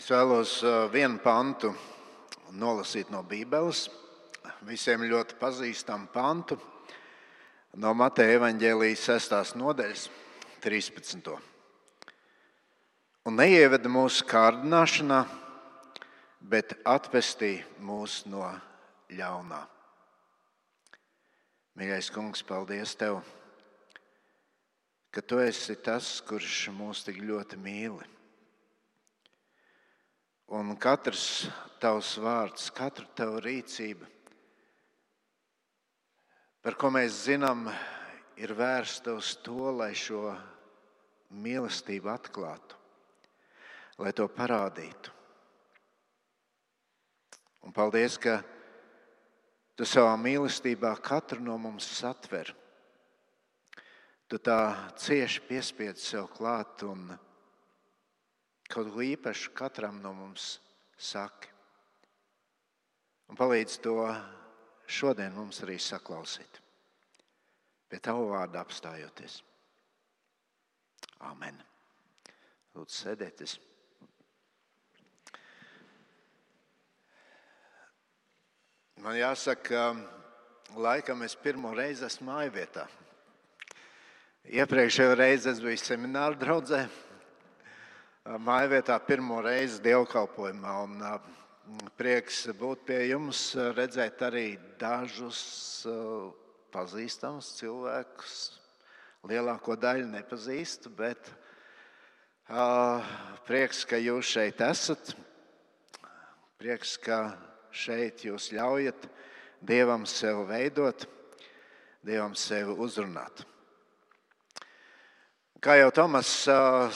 Es vēlos vienu pantu nolasīt no Bībeles. Visiem ļoti pazīstamu pantu no Mateja evaņģēlijas 6. nodaļas, 13. Un neieveda mūsu kārdināšanā, bet atvestī mūs no ļaunā. Mīļais kungs, paldies tev, ka tu esi tas, kurš mūs tik ļoti mīli. Un katrs tavs vārds, katra tava rīcība, par ko mēs zinām, ir vērsta uz to, lai šo mīlestību atklātu, lai to parādītu. Un paldies, ka tu savā mīlestībā katru no mums satver. Tu tā cieši piespiedzi sev klāt un kaut ko īpašu katram no mums saki. Un palīdz to šodien mums arī saklausīt. Pie tavu vārdu apstājoties. Amen. Lūdzu, sēdieties. Man jāsaka, laikam es pirmo reizi esmu māju vietā. Iepriekšējo reizi es biju semināra draudzē. Māju vietā pirmo reizi dievkalpojumā. Un prieks būt pie jums, redzēt arī dažus pazīstamus cilvēkus. Lielāko daļu nepazīstu, bet prieks, ka jūs šeit esat. Prieks, ka šeit jūs ļaujat Dievam sevi veidot, Dievam sevi uzrunāt. Kā jau Tomas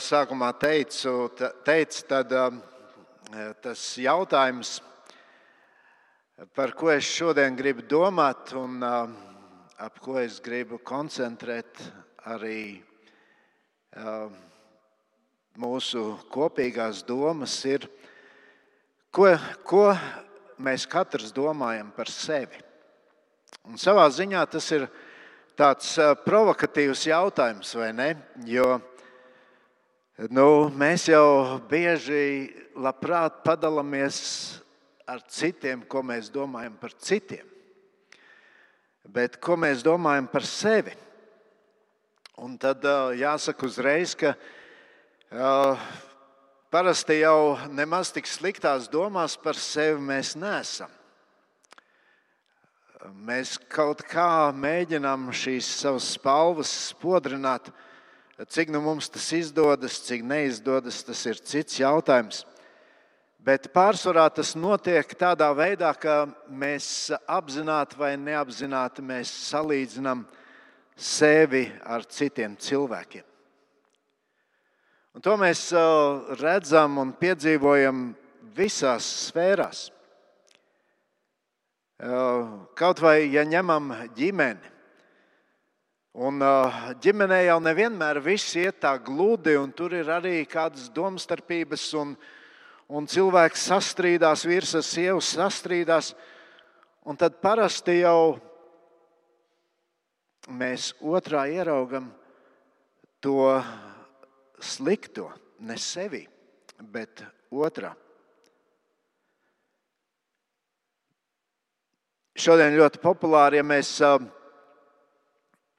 sākumā teicu, teica, tad tas jautājums, par ko es šodien gribu domāt un ap ko es gribu koncentrēt arī mūsu kopīgās domas, ir, ko, ko mēs katrs domājam par sevi. Un savā ziņā tas ir tāds provokatīvs jautājums, vai ne? Jo nu, mēs jau bieži labprāt padalāmies ar citiem, ko mēs domājam par citiem. Bet ko mēs domājam par sevi? Un tad jāsaka uzreiz, ka parasti jau nemaz tik sliktās domās par sevi mēs neesam. Mēs kaut kā mēģinām šīs savas spalvas spodrināt. Cik nu mums tas izdodas, cik neizdodas, tas ir cits jautājums. Bet pārsvarā tas notiek tādā veidā, ka mēs apzināti vai neapzināti salīdzinām sevi ar citiem cilvēkiem. Un to mēs redzam un piedzīvojam visās sfērās. Kaut vai ja ņemam ģimeni. Un ģimenē jau nevienmēr viss iet tā gludi, un tur ir arī kādas domstarpības, un, un cilvēks sastrīdās, vīrs ar sievu sastrīdās. Un tad parasti jau mēs otrā ieraugam to slikto ne sevi, bet otrā. Šodien ļoti populāri, ja mēs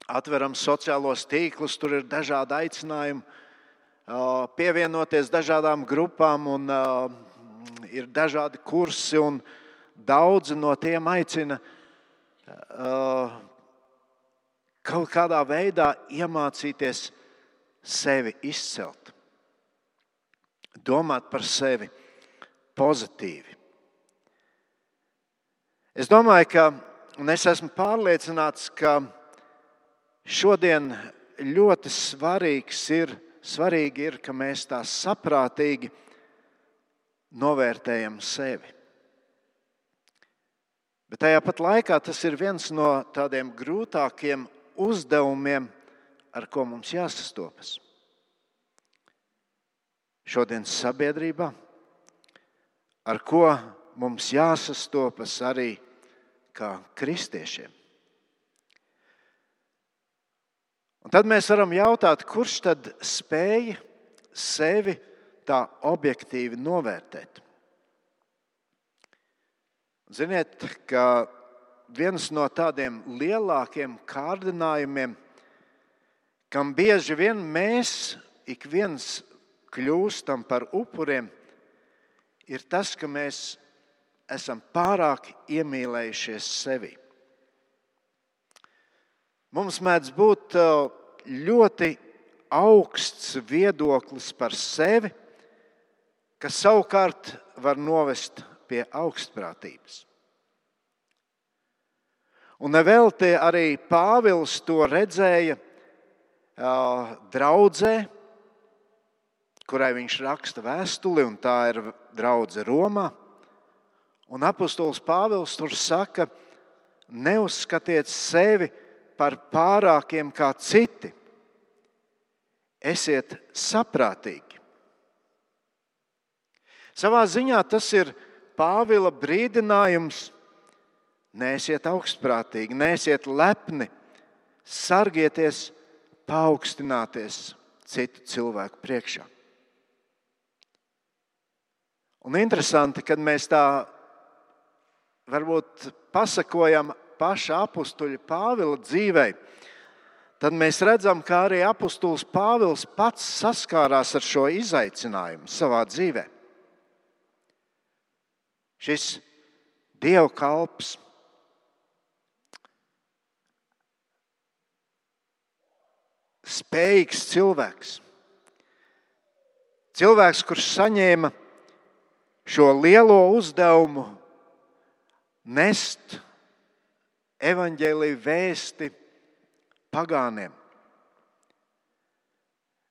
atveram sociālos tīklus, tur ir dažādi aicinājumi pievienoties dažādām grupām, un ir dažādi kursi, un daudzi no tiem aicina kaut kādā veidā iemācīties sevi izcelt, domāt par sevi pozitīvi. Es domāju, ka, un es esmu pārliecināts, ka šodien ļoti svarīgs ir, svarīgi ir, ka mēs tā saprātīgi novērtējam sevi. Bet tajā pat laikā tas ir viens no tādiem grūtākiem uzdevumiem, ar ko mums jāsastopas. Šodienas sabiedrībā, ar ko mums jāsastopas arī kā kristiešiem. Un tad mēs varam jautāt, kurš tad spēja sevi tā objektīvi novērtēt. Ziniet, ka viens no tādiem lielākiem kārdinājumiem, kam bieži vien mēs ik viens kļūstam par upuriem, ir tas, ka mēs esam pārāk iemīlējušies sevi. Mums mēdz būt uh, ļoti augsts viedoklis par sevi, kas savukārt var novest pie augstprātības. Un nevelti arī Pāvils to redzēja uh, draudzē, kurai viņš raksta vēstuli, un tā ir draudzene Romā. Un apustulis Pāvils tur saka, neuzskatiet sevi par pārākiem kā citi. Esiet saprātīgi. Savā ziņā tas ir Pāvila brīdinājums. Nēsiet augstprātīgi, nēsiet lepni, sargieties, paaugstināties citu cilvēku priekšā. Un interesanti, kad mēs tā varbūt pasakojam paša apstuļa Pāvila dzīvei, tad mēs redzam, ka arī apustulis Pāvils pats saskārās ar šo izaicinājumu savā dzīvē. Šis Dieva kalps, spējīgs cilvēks, cilvēks, kurš saņēma šo lielo uzdevumu nest evaņģēlīju vēsti pagāniem.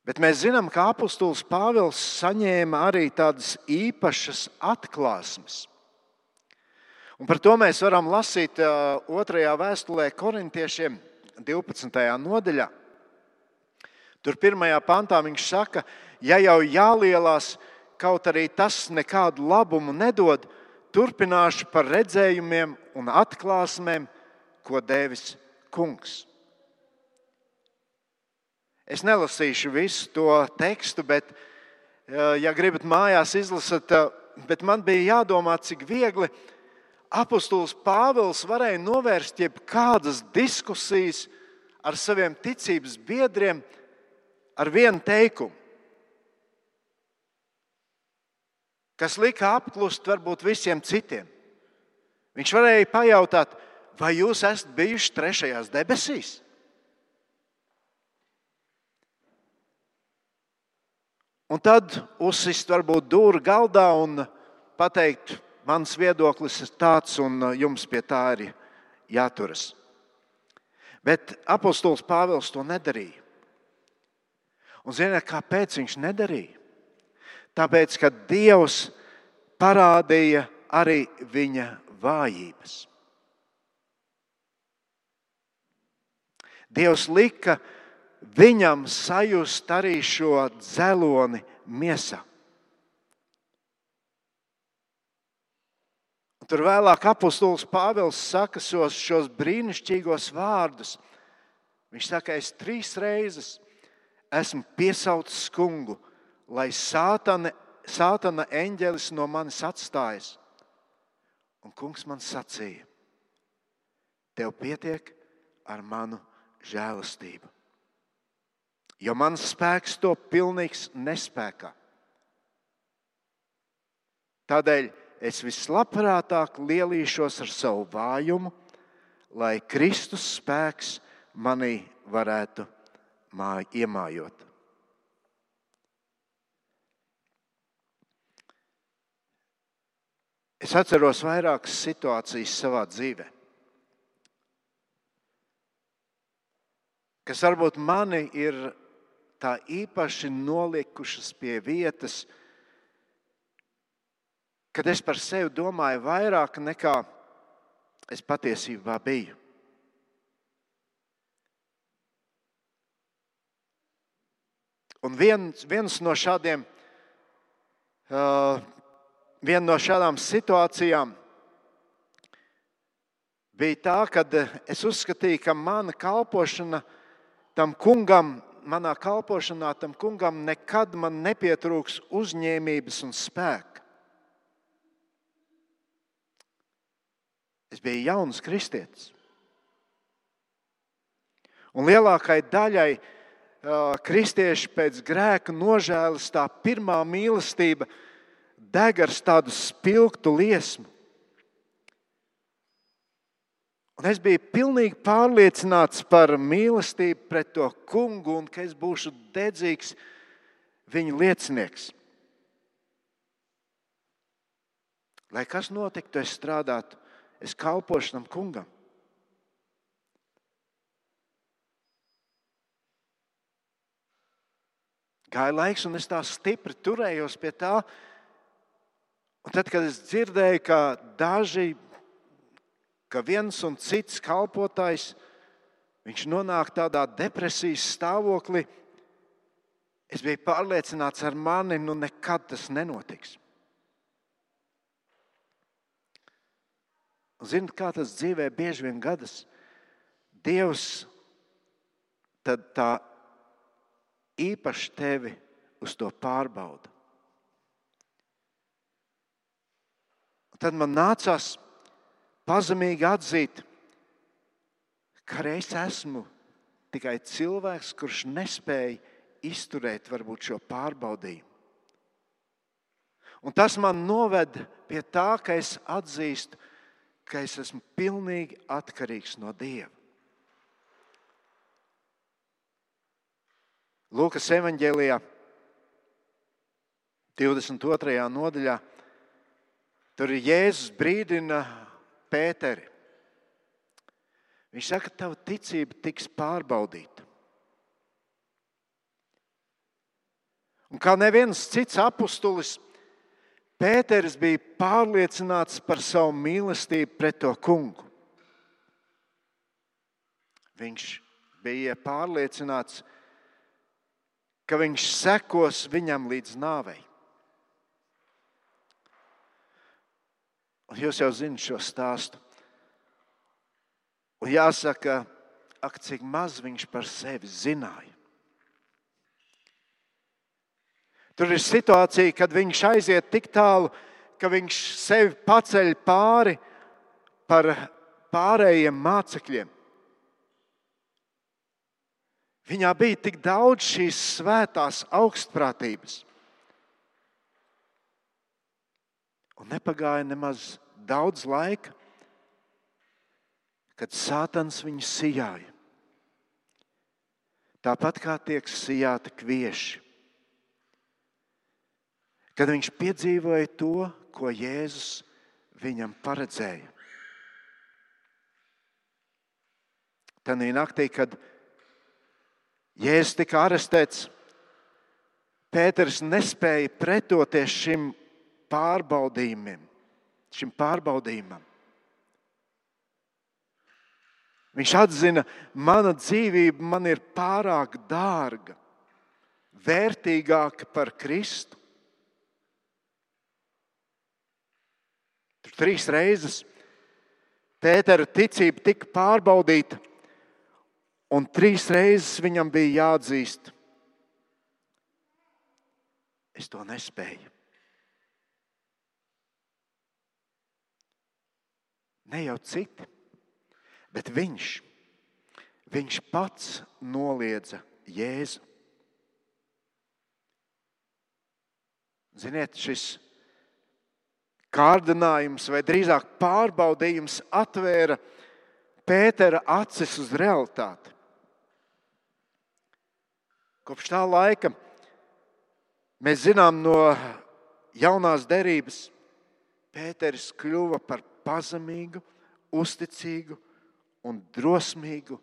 Bet mēs zinām, ka apustulis Pāvils saņēma arī tādas īpašas atklāsmes. Un par to mēs varam lasīt otrajā vēstulē korintiešiem 12. nodaļā. Tur pirmajā pantā viņš saka, ja jau jālielās, kaut arī tas nekādu labumu nedod, turpināšu par redzējumiem un atklāsmēm, ko devis kungs. Es nelasīšu visu to tekstu, bet, ja gribat mājās izlasīt, bet man bija jādomā, cik viegli apustulis Pāvils varēja novērst jebkādas diskusijas ar saviem ticības biedriem ar vienu teikumu. Kas lika apklust varbūt visiem citiem. Viņš varēja pajautāt, vai jūs esat bijuši trešajās debesīs? Un tad uzsist varbūt dūri galdā un pateikt, mans viedoklis ir tāds, un jums pie tā ir jāturas. Bet apostols Pāvils to nedarīja. Un ziniet, kāpēc viņš nedarīja? Tāpēc, ka Dievs parādīja arī viņa vājības. Dievs lika viņam sajust arī šo dzeloni miesā. Tur vēlāk apustulis Pāvils saka šos, brīnišķīgos vārdus. Viņš saka, es trīs reizes esmu piesaucis kungu, lai sātane, sātana eņģelis no manis atstājas. Un kungs man sacīja, tev pietiek ar manu žēlastību. Jo mans spēks to pilnīgs nespēkā. Tādēļ es vislabprātāk lielīšos ar savu vājumu, lai Kristus spēks manī varētu iemājot. Es atceros vairākas situācijas savā dzīvē, kas varbūt mani ir tā īpaši nolikušas pie vietas, kad es par sevi domāju vairāk nekā es patiesībā biju. Un viens, viens no šādiem uh, Viena no šādām situācijām bija tā, kad es uzskatīju, ka mana kalpošana tam kungam manā kalpošanā tam kungam nekad man nepietrūks uzņēmības un spēka. Es biju jauns kristietis. Un lielākai daļai kristieši pēc grēka nožēlas tā pirmā mīlestība deg ar tādu spilgtu liesmu. Un es biju pilnīgi pārliecināts par mīlestību pret to kungu un ka es būšu dedzīgs viņa liecinieks. Lai kas notiktu, es strādātu, es kalpošu tam kungam. Gāja laiks, un es tā stipri turējos pie tā. Un tad, kad es dzirdēju, ka daži ka viens un cits kalpotājs nonāk tādā depresijas stāvoklī. Es biju pārliecināts, ar mani nu nekad tas nenotiks. Ziniet, kā tas dzīvē bieži vien gadās. Dievs tā īpaši tevi uz to pārbauda. Tad man nācās pazemīgi atzīt, ka es esmu tikai cilvēks, kurš nespēja izturēt varbūt, šo pārbaudījumu. Un tas man noved pie tā, ka es atzīstu, ka es esmu pilnīgi atkarīgs no Dieva. Lūkas evanģēlijā, 22. nodaļā, tur Jēzus brīdina Pēteri. Viņš saka, ka tava ticība tiks pārbaudīta. Un kā neviens cits apustulis, Pēters bija pārliecināts par savu mīlestību pret to kungu. Viņš bija pārliecināts, ka viņš sekos viņam līdz nāvei. Un jūs jau zinat šo stāstu. Un jāsaka, ak, cik maz viņš par sevi zināja. Tur ir situācija, kad viņš aiziet tik tālu, ka viņš sevi paceļ pāri par pārējiem mācekļiem. Viņā bija tik daudz šīs svētās augstprātības. Un nepagāja nemaz daudz laika, kad Sātans viņu sijāja. Tāpat kā tiek sijāti kvieši. Kad viņš piedzīvoja to, ko Jēzus viņam paredzēja. Tad naktī, kad Jēzus tika arestēts, Pēters nespēja pretoties šim pārbaudījumam, šim pārbaudījumam. Viņš atzina, mana dzīvība man ir pārāk dārga, vērtīgāka par Kristu. Tur trīs reizes Pētera ticība tika pārbaudīta, un trīs reizes viņam bija jāatzīst, es to nespēju. Ne jau citi, bet viņš, viņš pats noliedza Jēzu. Ziniet, šis kārdinājums, vai drīzāk pārbaudījums, atvēra Pētera acis uz realitāti. Kopš tā laika mēs zinām no jaunās derības, Pēters kļuva par pazemīgu, uzticīgu un drosmīgu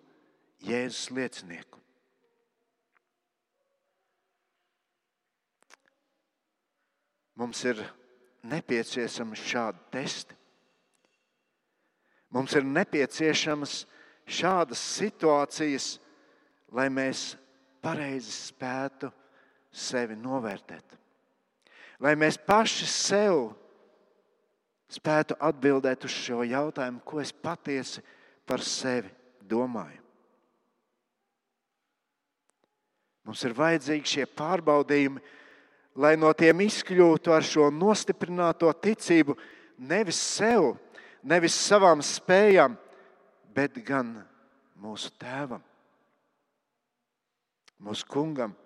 Jēzus liecinieku. Mums ir nepieciešami šādi testi. Mums ir nepieciešamas šādas situācijas, lai mēs pareizi spētu sevi novērtēt. Lai mēs paši sev spētu atbildēt uz šo jautājumu, ko es patiesi par sevi domāju. Mums ir vajadzīgi šie pārbaudījumi, lai no tiem izkļūtu ar šo nostiprināto ticību nevis sev, nevis savām spējām, bet gan mūsu tēvam, mūsu kungam,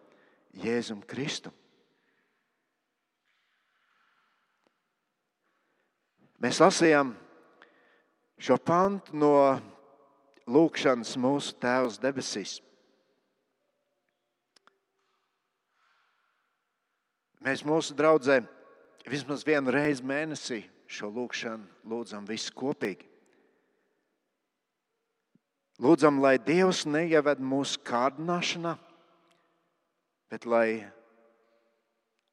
Jēzum Kristum. Mēs lasījām šo pantu no lūkšanas mūsu Tēvs debesīs. Mēs mūsu draudzē vismaz vienu reizi mēnesī šo lūgšanu lūdzam visi kopīgi. Lūdzam, lai Dievs neieved mūsu kārdināšanā, bet lai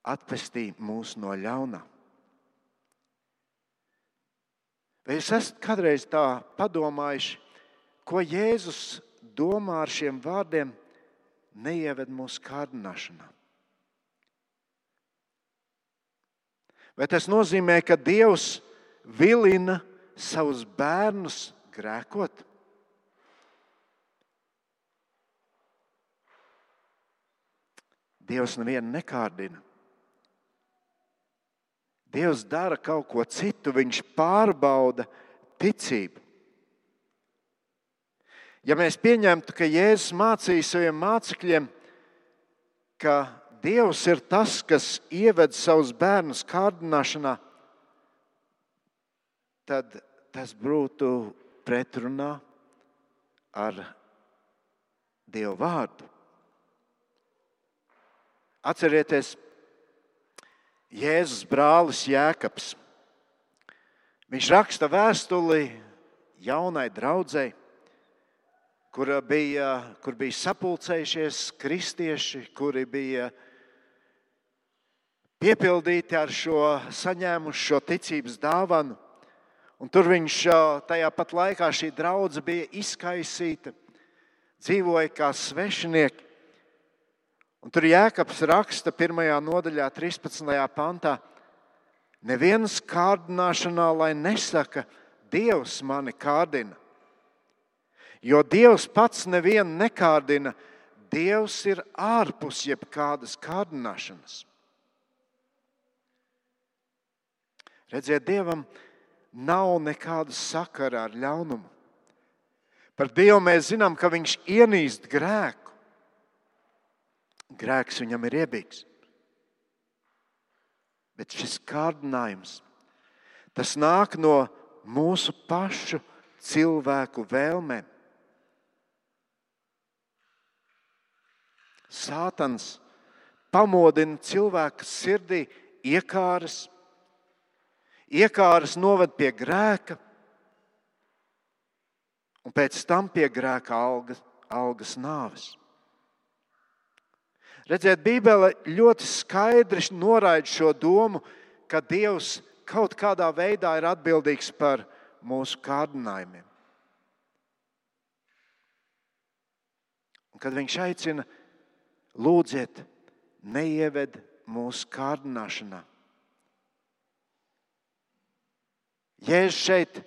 atpestī mūs no ļaunā. Vai jūs esat kādreiz tā padomājuši, ko Jēzus domā ar šiem vārdiem, neieved mūsu kārdināšanā? Vai tas nozīmē, ka Dievs vilina savus bērnus grēkot? Dievs nevienu nekārdina. Dievs dara kaut ko citu, viņš pārbauda ticību. Ja mēs pieņemtu, ka Jēzus mācīja saviem mācekļiem, ka Dievs ir tas, kas ieved savus bērnus kārdināšanā, tad tas būtu pretrunā ar Dieva vārdu. Atcerieties, Jēzus brālis Jēkabs. Viņš raksta vēstuli jaunai draudzēji kur bija, kur bija sapulcējušies kristieši, kuri bija piepildīti ar šo saņēmušu šo ticības dāvanu. Un tur viņš tajā pat laikā šī draudzene bija izkaisīta, dzīvoja kā svešinieki. Un tur Jēkabs raksta 1. nodaļā, 13. pantā, nevienas kārdināšanā, lai nesaka, Dievs mani kārdina. Jo Dievs pats nevienu nekārdina, Dievs ir ārpus jebkādas kārdināšanas. Redziet, Dievam nav nekāda sakara ar ļaunumu. Par Dievu mēs zinām, ka Viņš ienīst grēku. Grēks viņam ir iebīgs. Bet šis kārdinājums, tas nāk no mūsu pašu cilvēku vēlmēm. Sātans pamodina cilvēku sirdī iekāras, iekāras noved pie grēka, un pēc tam pie grēka algas, algas nāves. Redziet, Bībele ļoti skaidri noraida šo domu, ka Dievs kaut kādā veidā ir atbildīgs par mūsu kārdinājumiem. Un kad viņš aicina, lūdziet, neieved mūsu kārdināšanā. Jēzus šeit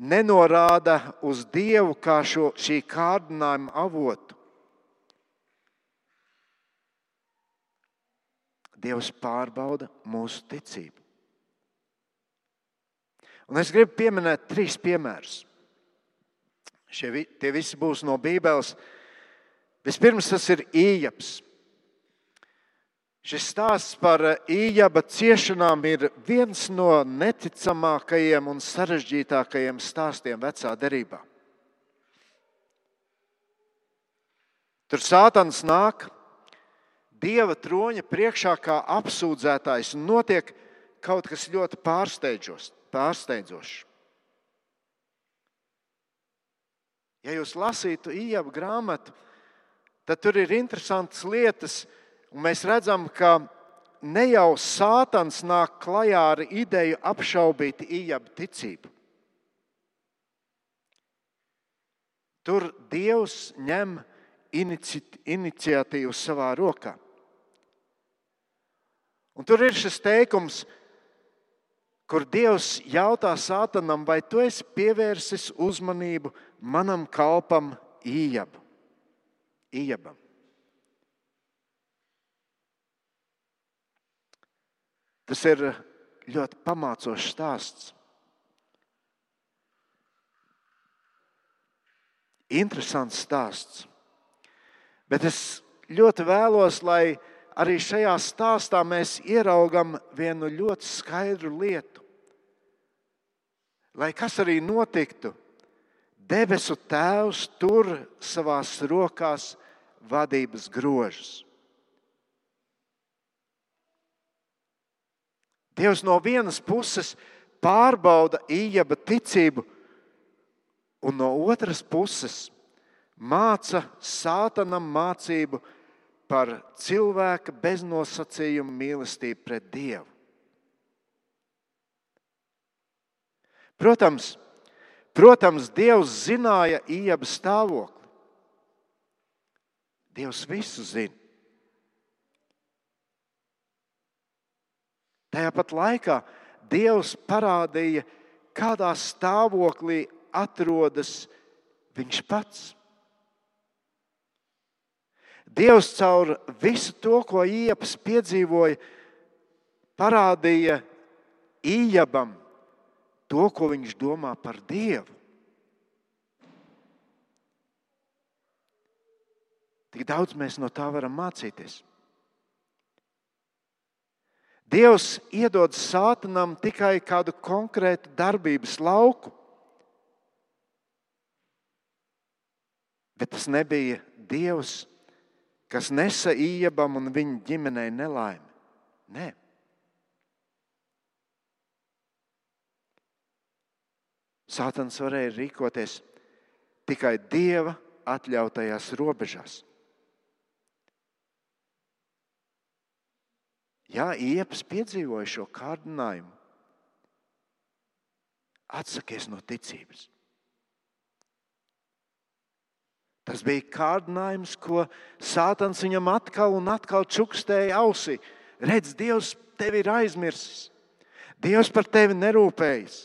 nenorāda uz Dievu kā šo, šī kārdinājuma avotu. Dievs pārbauda mūsu ticību. Un es gribu pieminēt trīs piemērus. Šie, tie visi būs no Bībeles. Vispirms tas ir ījaps. Šis stāsts par ījaba ciešanām ir viens no neticamākajiem un sarežģītākajiem stāstiem vecā derībā. Tur sātans nāk dieva troņa priekšā kā apsūdzētājs un notiek kaut kas ļoti pārsteidzošs. Ja jūs lasītu ījabu grāmatu, tad tur ir interesantas lietas, un mēs redzam, ka ne jau sātans nāk klajā ar ideju apšaubīt ījabu ticību. Tur Dievs ņem inici, iniciatīvu savā rokā. Un tur ir šis teikums, kur Dievs jautā Sātanam, vai tu esi pievērsis uzmanību manam kalpam Ījab, Ījabam. Tas ir ļoti pamācošs stāsts. Interesants stāsts. Bet es ļoti vēlos, lai mēs arī šajā stāstā mēs ieraugam vienu ļoti skaidru lietu. Lai kas arī notiktu, debesu Tēvs tur savās rokās vadības grožus. Dievs no vienas puses pārbauda īņķa ticību, un no otras puses māca sātanam mācību par cilvēka beznosacījumu mīlestību pret Dievu. Protams, protams Dievs zināja īņķa stāvokli. Dievs visu zina. Tajā pat laikā Dievs parādīja, kādā stāvoklī atrodas Viņš pats. Dievs caur visu to, ko Iepas piedzīvoja, parādīja Ījabam to, ko viņš domā par Dievu. Tik daudz mēs no tā varam mācīties. Dievs iedod sātanam tikai kādu konkrētu darbības lauku. Bet tas nebija Dievs, kas nesa iebam un viņa ģimenei nelaimi. Nē. Sātans varēja rīkoties tikai Dieva atļautajās robežās. Jā, Iepas piedzīvoja šo kārdinājumu. Atsakies no ticības. Tas bija kārdinājums, ko Sātans viņam atkal un atkal čukstēja ausī. Redz, Dievs tevi ir aizmirsis. Dievs par tevi nerūpējas.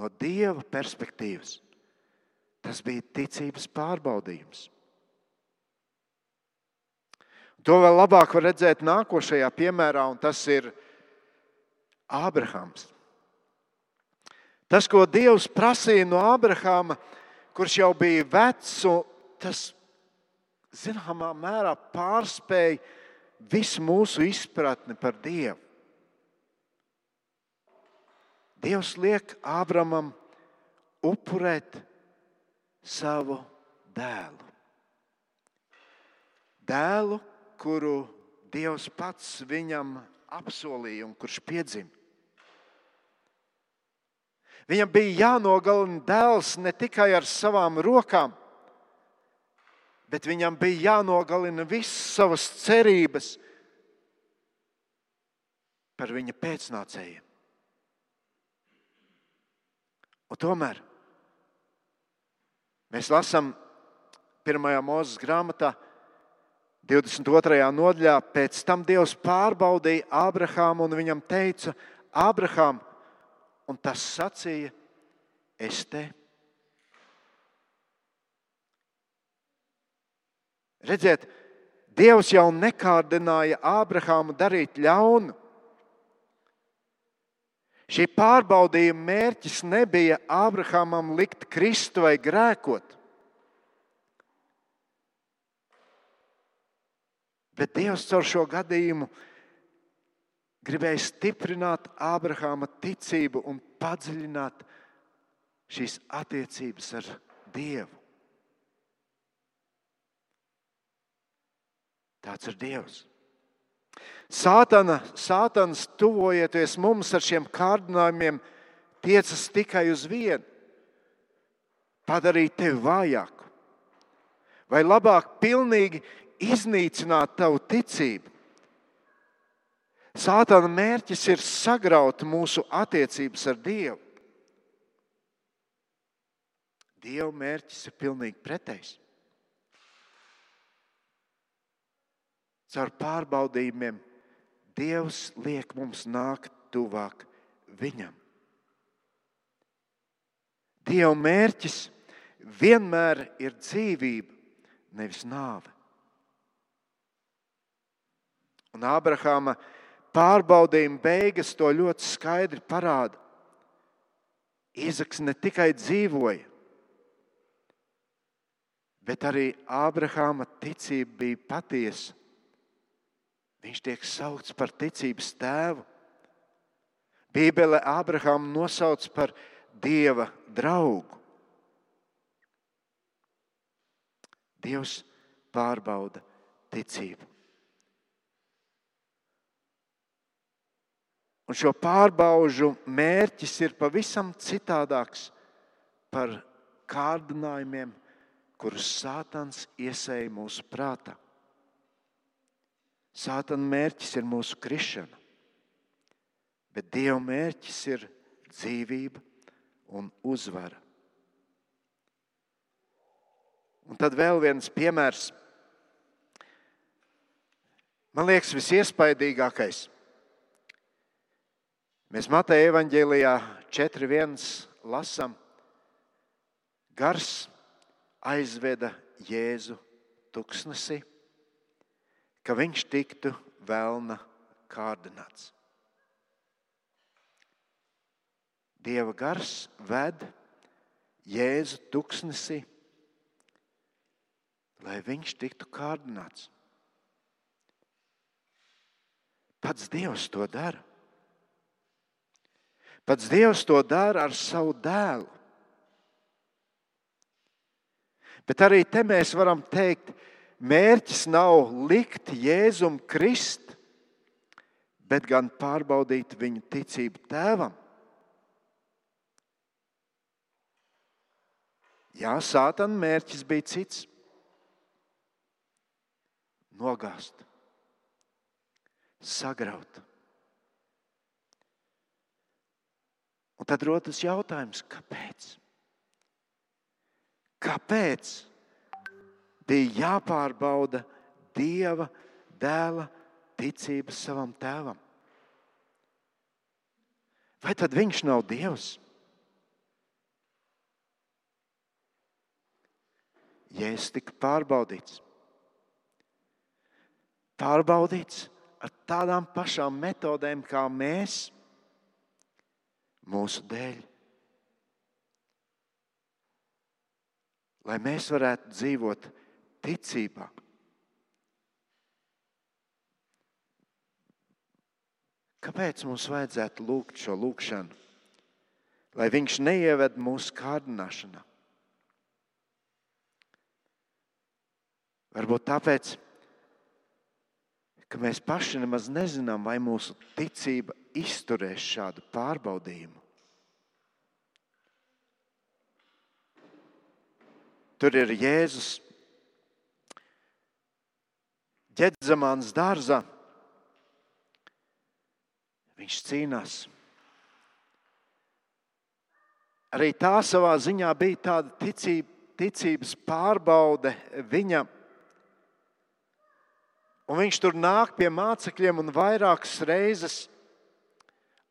No Dieva perspektīvas tas bija ticības pārbaudījums. To vēl labāk var redzēt nākošajā piemērā, un tas ir Ābrahams. Tas, ko Dievs prasīja no Ābrahama, kurš jau bija vecs, tas zināmā mērā pārspēja visu mūsu izpratni par Dievu. Dievs liek Ābramam upurēt savu dēlu. Dēlu, kuru Dievs pats viņam apsolīja un kurš piedzima. Viņam bija jānogalina dēls ne tikai ar savām rokām, bet viņam bija jānogalina visas savas cerības par viņa pēcnācējiem. Un tomēr mēs lasām pirmajā mūzes grāmatā, 22. nodaļā pēc tam Dievs pārbaudīja Ābrahāmu un viņam teica, Ābrahām, un tas sacīja, es te. Redziet, Dievs jau nekārdināja Ābrahāmu darīt ļaunu. Šī pārbaudījuma mērķis nebija Ābrahamam likt kristu vai grēkot. Bet Dievs caur šo gadījumu gribēja stiprināt Ābrahāma ticību un padziļināt šīs attiecības ar Dievu. Tāds ir Dievs. Sātana, sātans, tuvojieties mums ar šiem kārdinājumiem, tiecas tikai uz vienu - padarīt tevi vājāku. Vai labāk, pilnīgi iznīcināt tavu ticību. Sātana mērķis ir sagraut mūsu attiecības ar Dievu. Dieva mērķis ir pilnīgi pretējs. Caur pārbaudījumiem Dievs liek mums nākt tuvāk Viņam. Dieva mērķis vienmēr ir dzīvība, nevis nāve. Un Ābrahāma pārbaudījuma beigas to ļoti skaidri parāda. Īzaks ne tikai dzīvoja, bet arī Ābrahāma ticība bija patiesa. Viņš tiek saukts par ticības tēvu. Bībele Ābrahāmu nosauc par dieva draugu. Dievs pārbauda ticību. Un šo pārbaužu mērķis ir pavisam citādāks par kārdinājumiem, kurus Sātans iesēja mūsu prātā. Sātana mērķis ir mūsu krišana, bet Dieva mērķis ir dzīvība un uzvara. Un tad vēl viens piemērs. Man liekas, visiespaidīgākais. Mēs Mateja evanģēlijā 4.1 lasām, gars aizveda Jēzu tuksnesī, ka viņš tiktu vēlna kārdināts. Dieva gars ved Jēzu tuksnesī, lai viņš tiktu kārdināts. Pats Dievs to dara. Pats Dievs to dara ar savu dēlu. Bet arī te mēs varam teikt, mērķis nav likt Jēzum krist, bet gan pārbaudīt viņu ticību tēvam. Jā, sātana mērķis bija cits - nogāzt, sagraut. Un tad rodas jautājums, kāpēc? Kāpēc bija jāpārbauda Dieva dēla ticības savam tēvam? Vai tad viņš nav Dievs? Jēzus tika pārbaudīts. Pārbaudīts ar tādām pašām metodēm, kā mēs, mūsu dēļ. Lai mēs varētu dzīvot ticībā. Kāpēc mums vajadzētu lūgt šo lūgšanu? Lai viņš neieved mūsu kārdināšanā. Varbūt tāpēc, ka mēs paši nemaz nezinām, vai mūsu ticība izturēs šādu pārbaudījumu. Tur ir Jēzus ģēdzamāns dārzā. Viņš cīnās. Arī tā savā ziņā bija tāda ticība, ticības pārbaude viņam Un viņš tur nāk pie mācekļiem un vairākas reizes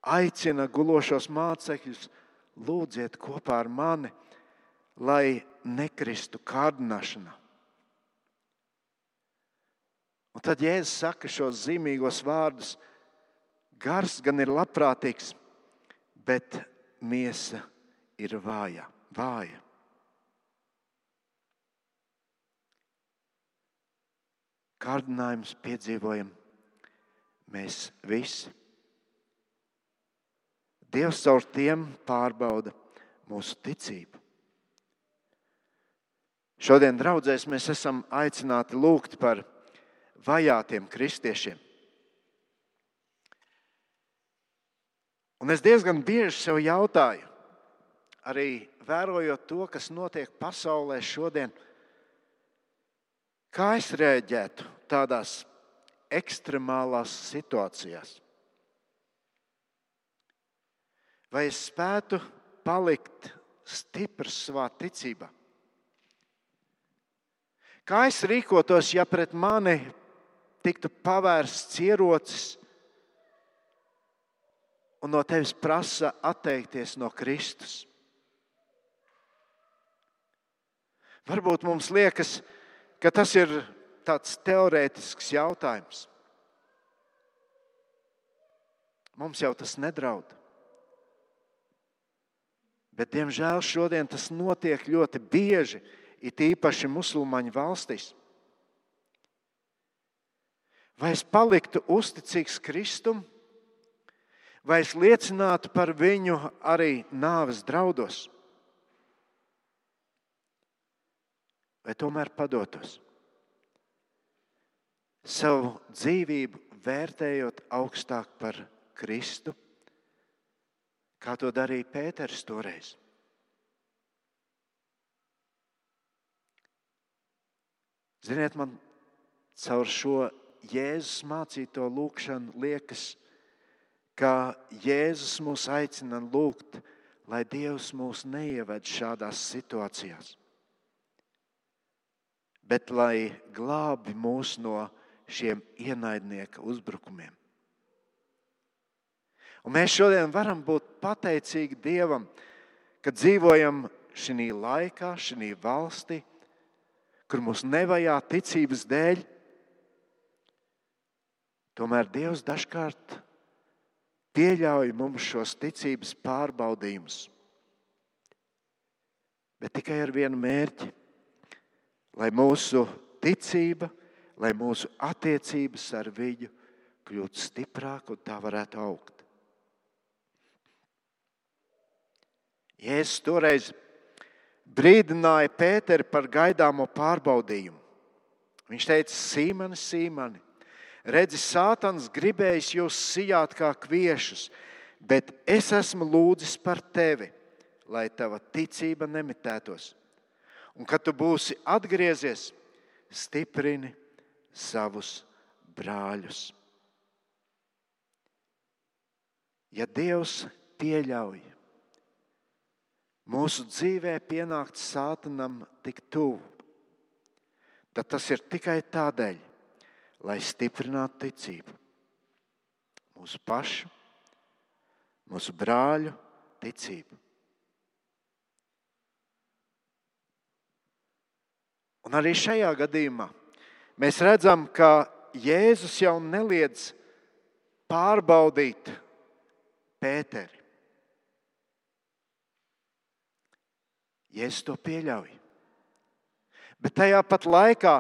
aicina gulošos mācekļus, lūdziet kopā ar mani, lai nekristu kārdināšanā. Un tad Jēzus saka šos zīmīgos vārdus: Gars gan ir labprātīgs, bet miesa ir vāja. vāja. Kārdinājumus piedzīvojam mēs visi. Dievs caur tiem pārbauda mūsu ticību. Šodien, draudzēs, mēs esam aicināti lūgt par vajātiem kristiešiem. Un es diezgan bieži sev jautāju, arī vērojot to, kas notiek pasaulē šodien, Kā es rēģētu tādās ekstremālās situācijās? Vai es spētu palikt stiprs savā ticībā? Kā es rīkotos, ja pret mani tiktu pavērsts ierocis un no tevis prasa atteikties no Kristus? Varbūt mums liekas, ka ka tas ir tāds teorētisks jautājums. mums jau tas nedraud. Bet, diemžēl, šodien tas notiek ļoti bieži, it īpaši musulmaņu valstīs. Vai es paliktu uzticīgs Kristum, vai es liecinātu par viņu arī nāves draudos, vai tomēr padotos? Savu dzīvību vērtējot augstāk par Kristu, kā to darīja Pēters toreiz. Ziniet, man caur šo Jēzus mācīto lūgšanu liekas, ka Jēzus mūs aicina lūgt, lai Dievs mūs neieved šādās situācijās, bet lai glābi mūs no šiem ienaidnieka uzbrukumiem. Un mēs šodien varam būt pateicīgi Dievam, ka dzīvojam šajā laikā, šajā valstī, kur mūs nevajā ticības dēļ. Tomēr Dievs dažkārt pieļauj mums šos ticības pārbaudījumus, bet tikai ar vienu mērķi, lai mūsu ticība, lai mūsu attiecības ar viņu kļūtu stiprākas un tā varētu augt. Jēzus toreiz brīdināja Pēteri par gaidāmo pārbaudījumu. Viņš teica, Sīmani, Sīmani, redzi, Sātans gribējis jūs sijāt kā kviešus, bet es esmu lūdzis par tevi, lai tava ticība nemitētos. Un kad tu būsi atgriezies, stiprini savus brāļus. Ja Dievs pieļauj mūsu dzīvē pienākt sātanam tik tuvu, tad tas ir tikai tādēļ, lai stiprinātu ticību. Mūsu pašu, mūsu brāļu ticību. Un arī šajā gadījumā mēs redzam, ka Jēzus jau neliedz pārbaudīt Pēteri. Jēzus to pieļauj. Bet tajā pat laikā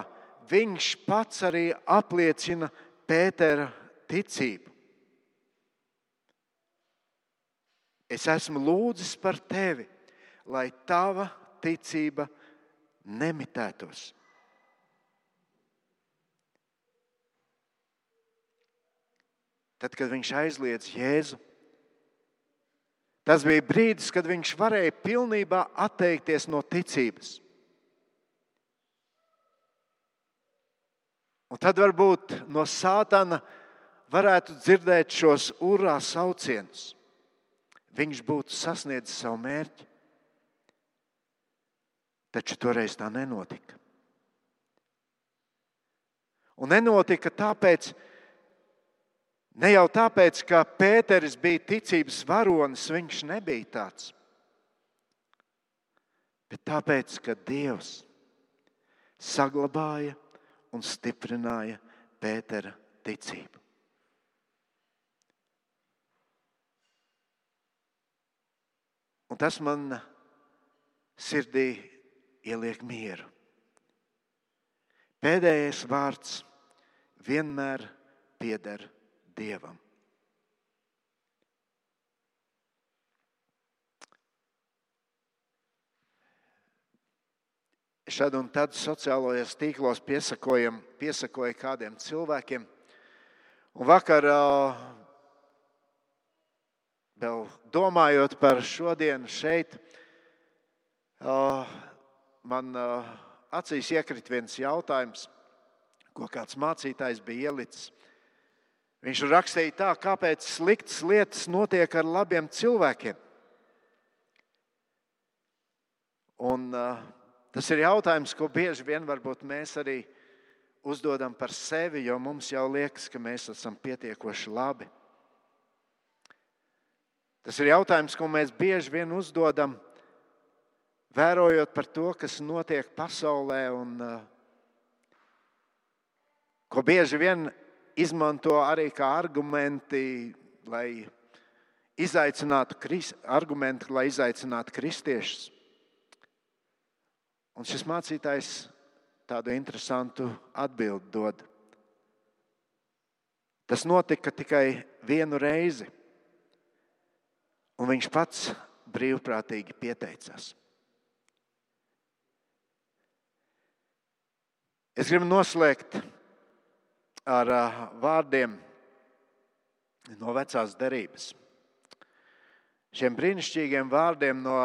viņš pats arī apliecina Pētera ticību. Es esmu lūdzis par tevi, lai tava ticība nemitētos. Tad, kad viņš aizliedz Jēzu, Tas bija brīdis, kad viņš varēja pilnībā atteikties no ticības. Un tad varbūt no sātana varētu dzirdēt šos urā saucienus. Viņš būtu sasniedzis savu mērķi. Taču toreiz tā nenotika. Un nenotika tāpēc, Ne jau tāpēc, ka Pēteris bija ticības varonis, viņš nebija tāds. Bet tāpēc, ka Dievs saglabāja un stiprināja Pētera ticību. Un tas man sirdī ieliek mieru. Pēdējais vārds vienmēr pieder Dievam. Šad un tad sociālajos tīklos piesakoju kādiem cilvēkiem. Un vakar, vēl domājot par šodienu šeit, man acīs iekrita viens jautājums, ko kāds mācītājs bija ielicis. Viņš rakstīja tā, kāpēc sliktas lietas notiek ar labiem cilvēkiem. Un, uh, tas ir jautājums, ko bieži vien mēs arī uzdodam par sevi, jo mums jau liekas, ka mēs esam pietiekoši labi. Tas ir jautājums, ko mēs bieži vien uzdodam, vērojot par to, kas notiek pasaulē, un uh, ko bieži vien izmanto arī kā argumenti, lai izaicinātu, argumenti, lai izaicinātu kristiešus. Un šis mācītājs tādu interesantu atbildi dod. Tas notika tikai vienu reizi, un viņš pats brīvprātīgi pieteicās. Es gribu noslēgt ar vārdiem no vecās derības. Šiem brīnišķīgiem vārdiem no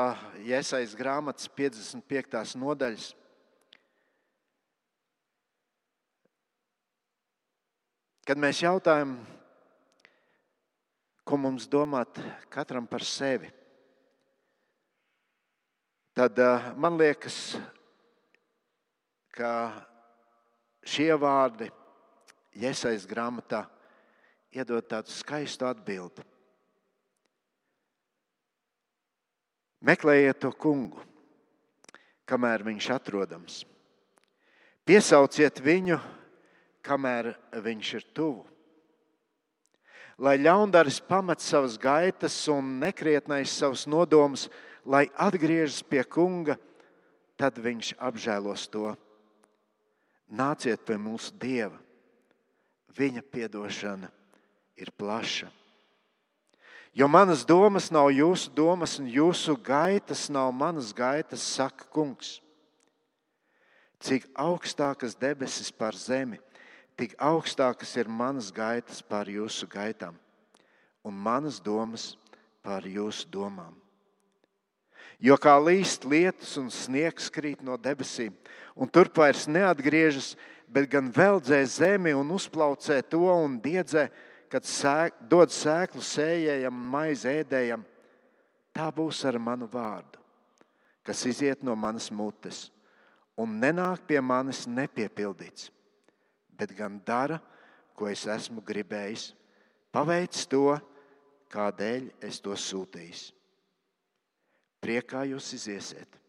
Iesaistas grāmatas 55. nodaļas. Kad mēs jautājam, ko mums domāt katram par sevi, tad uh, man liekas, ka šie vārdi Iesaistas grāmatā iedod tādu skaistu atbildi. Meklējiet to kungu, kamēr viņš atrodams. Piesauciet viņu, kamēr viņš ir tuvu. Lai ļaundaris pamet savas gaitas un nekrietnais savus nodomus, lai atgriežas pie kunga, tad viņš apžēlos to. Nāciet pie mūsu dieva, viņa piedošana ir plaša. Jo manas domas nav jūsu domas, un jūsu gaitas nav manas gaitas, saka kungs. Cik augstākas debesis par zemi, tik augstākas ir manas gaitas pār jūsu gaitām, un manas domas pār jūsu domām. Jo kā līst lietus un sniegs krīt no debesīm, un tur vairs neatgriežas, bet gan veldzē zemi un uzplaucē to un diedzē, kad sēk, dod sēklu sējējam un maizi ēdējam, tā būs ar manu vārdu, kas iziet no manas mutes un nenāk pie manis nepiepildīts, bet gan dara, ko es esmu gribējis, paveic to, kādēļ es to sūtīju. Priekā jūs iziesiet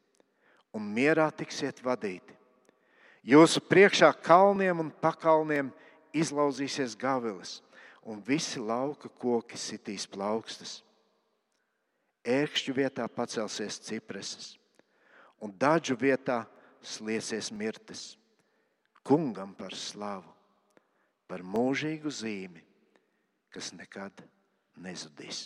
un mierā tiksiet vadīti. Jūsu priekšā kalniem un pakalniem izlauzīsies gavilis un visi lauka koki sitīs plaukstas. Ērkšķu vietā pacelsies cipreses, un daļu vietā sliesies mirtes. Kungam par slavu, par mūžīgu zīmi, kas nekad nezudīs.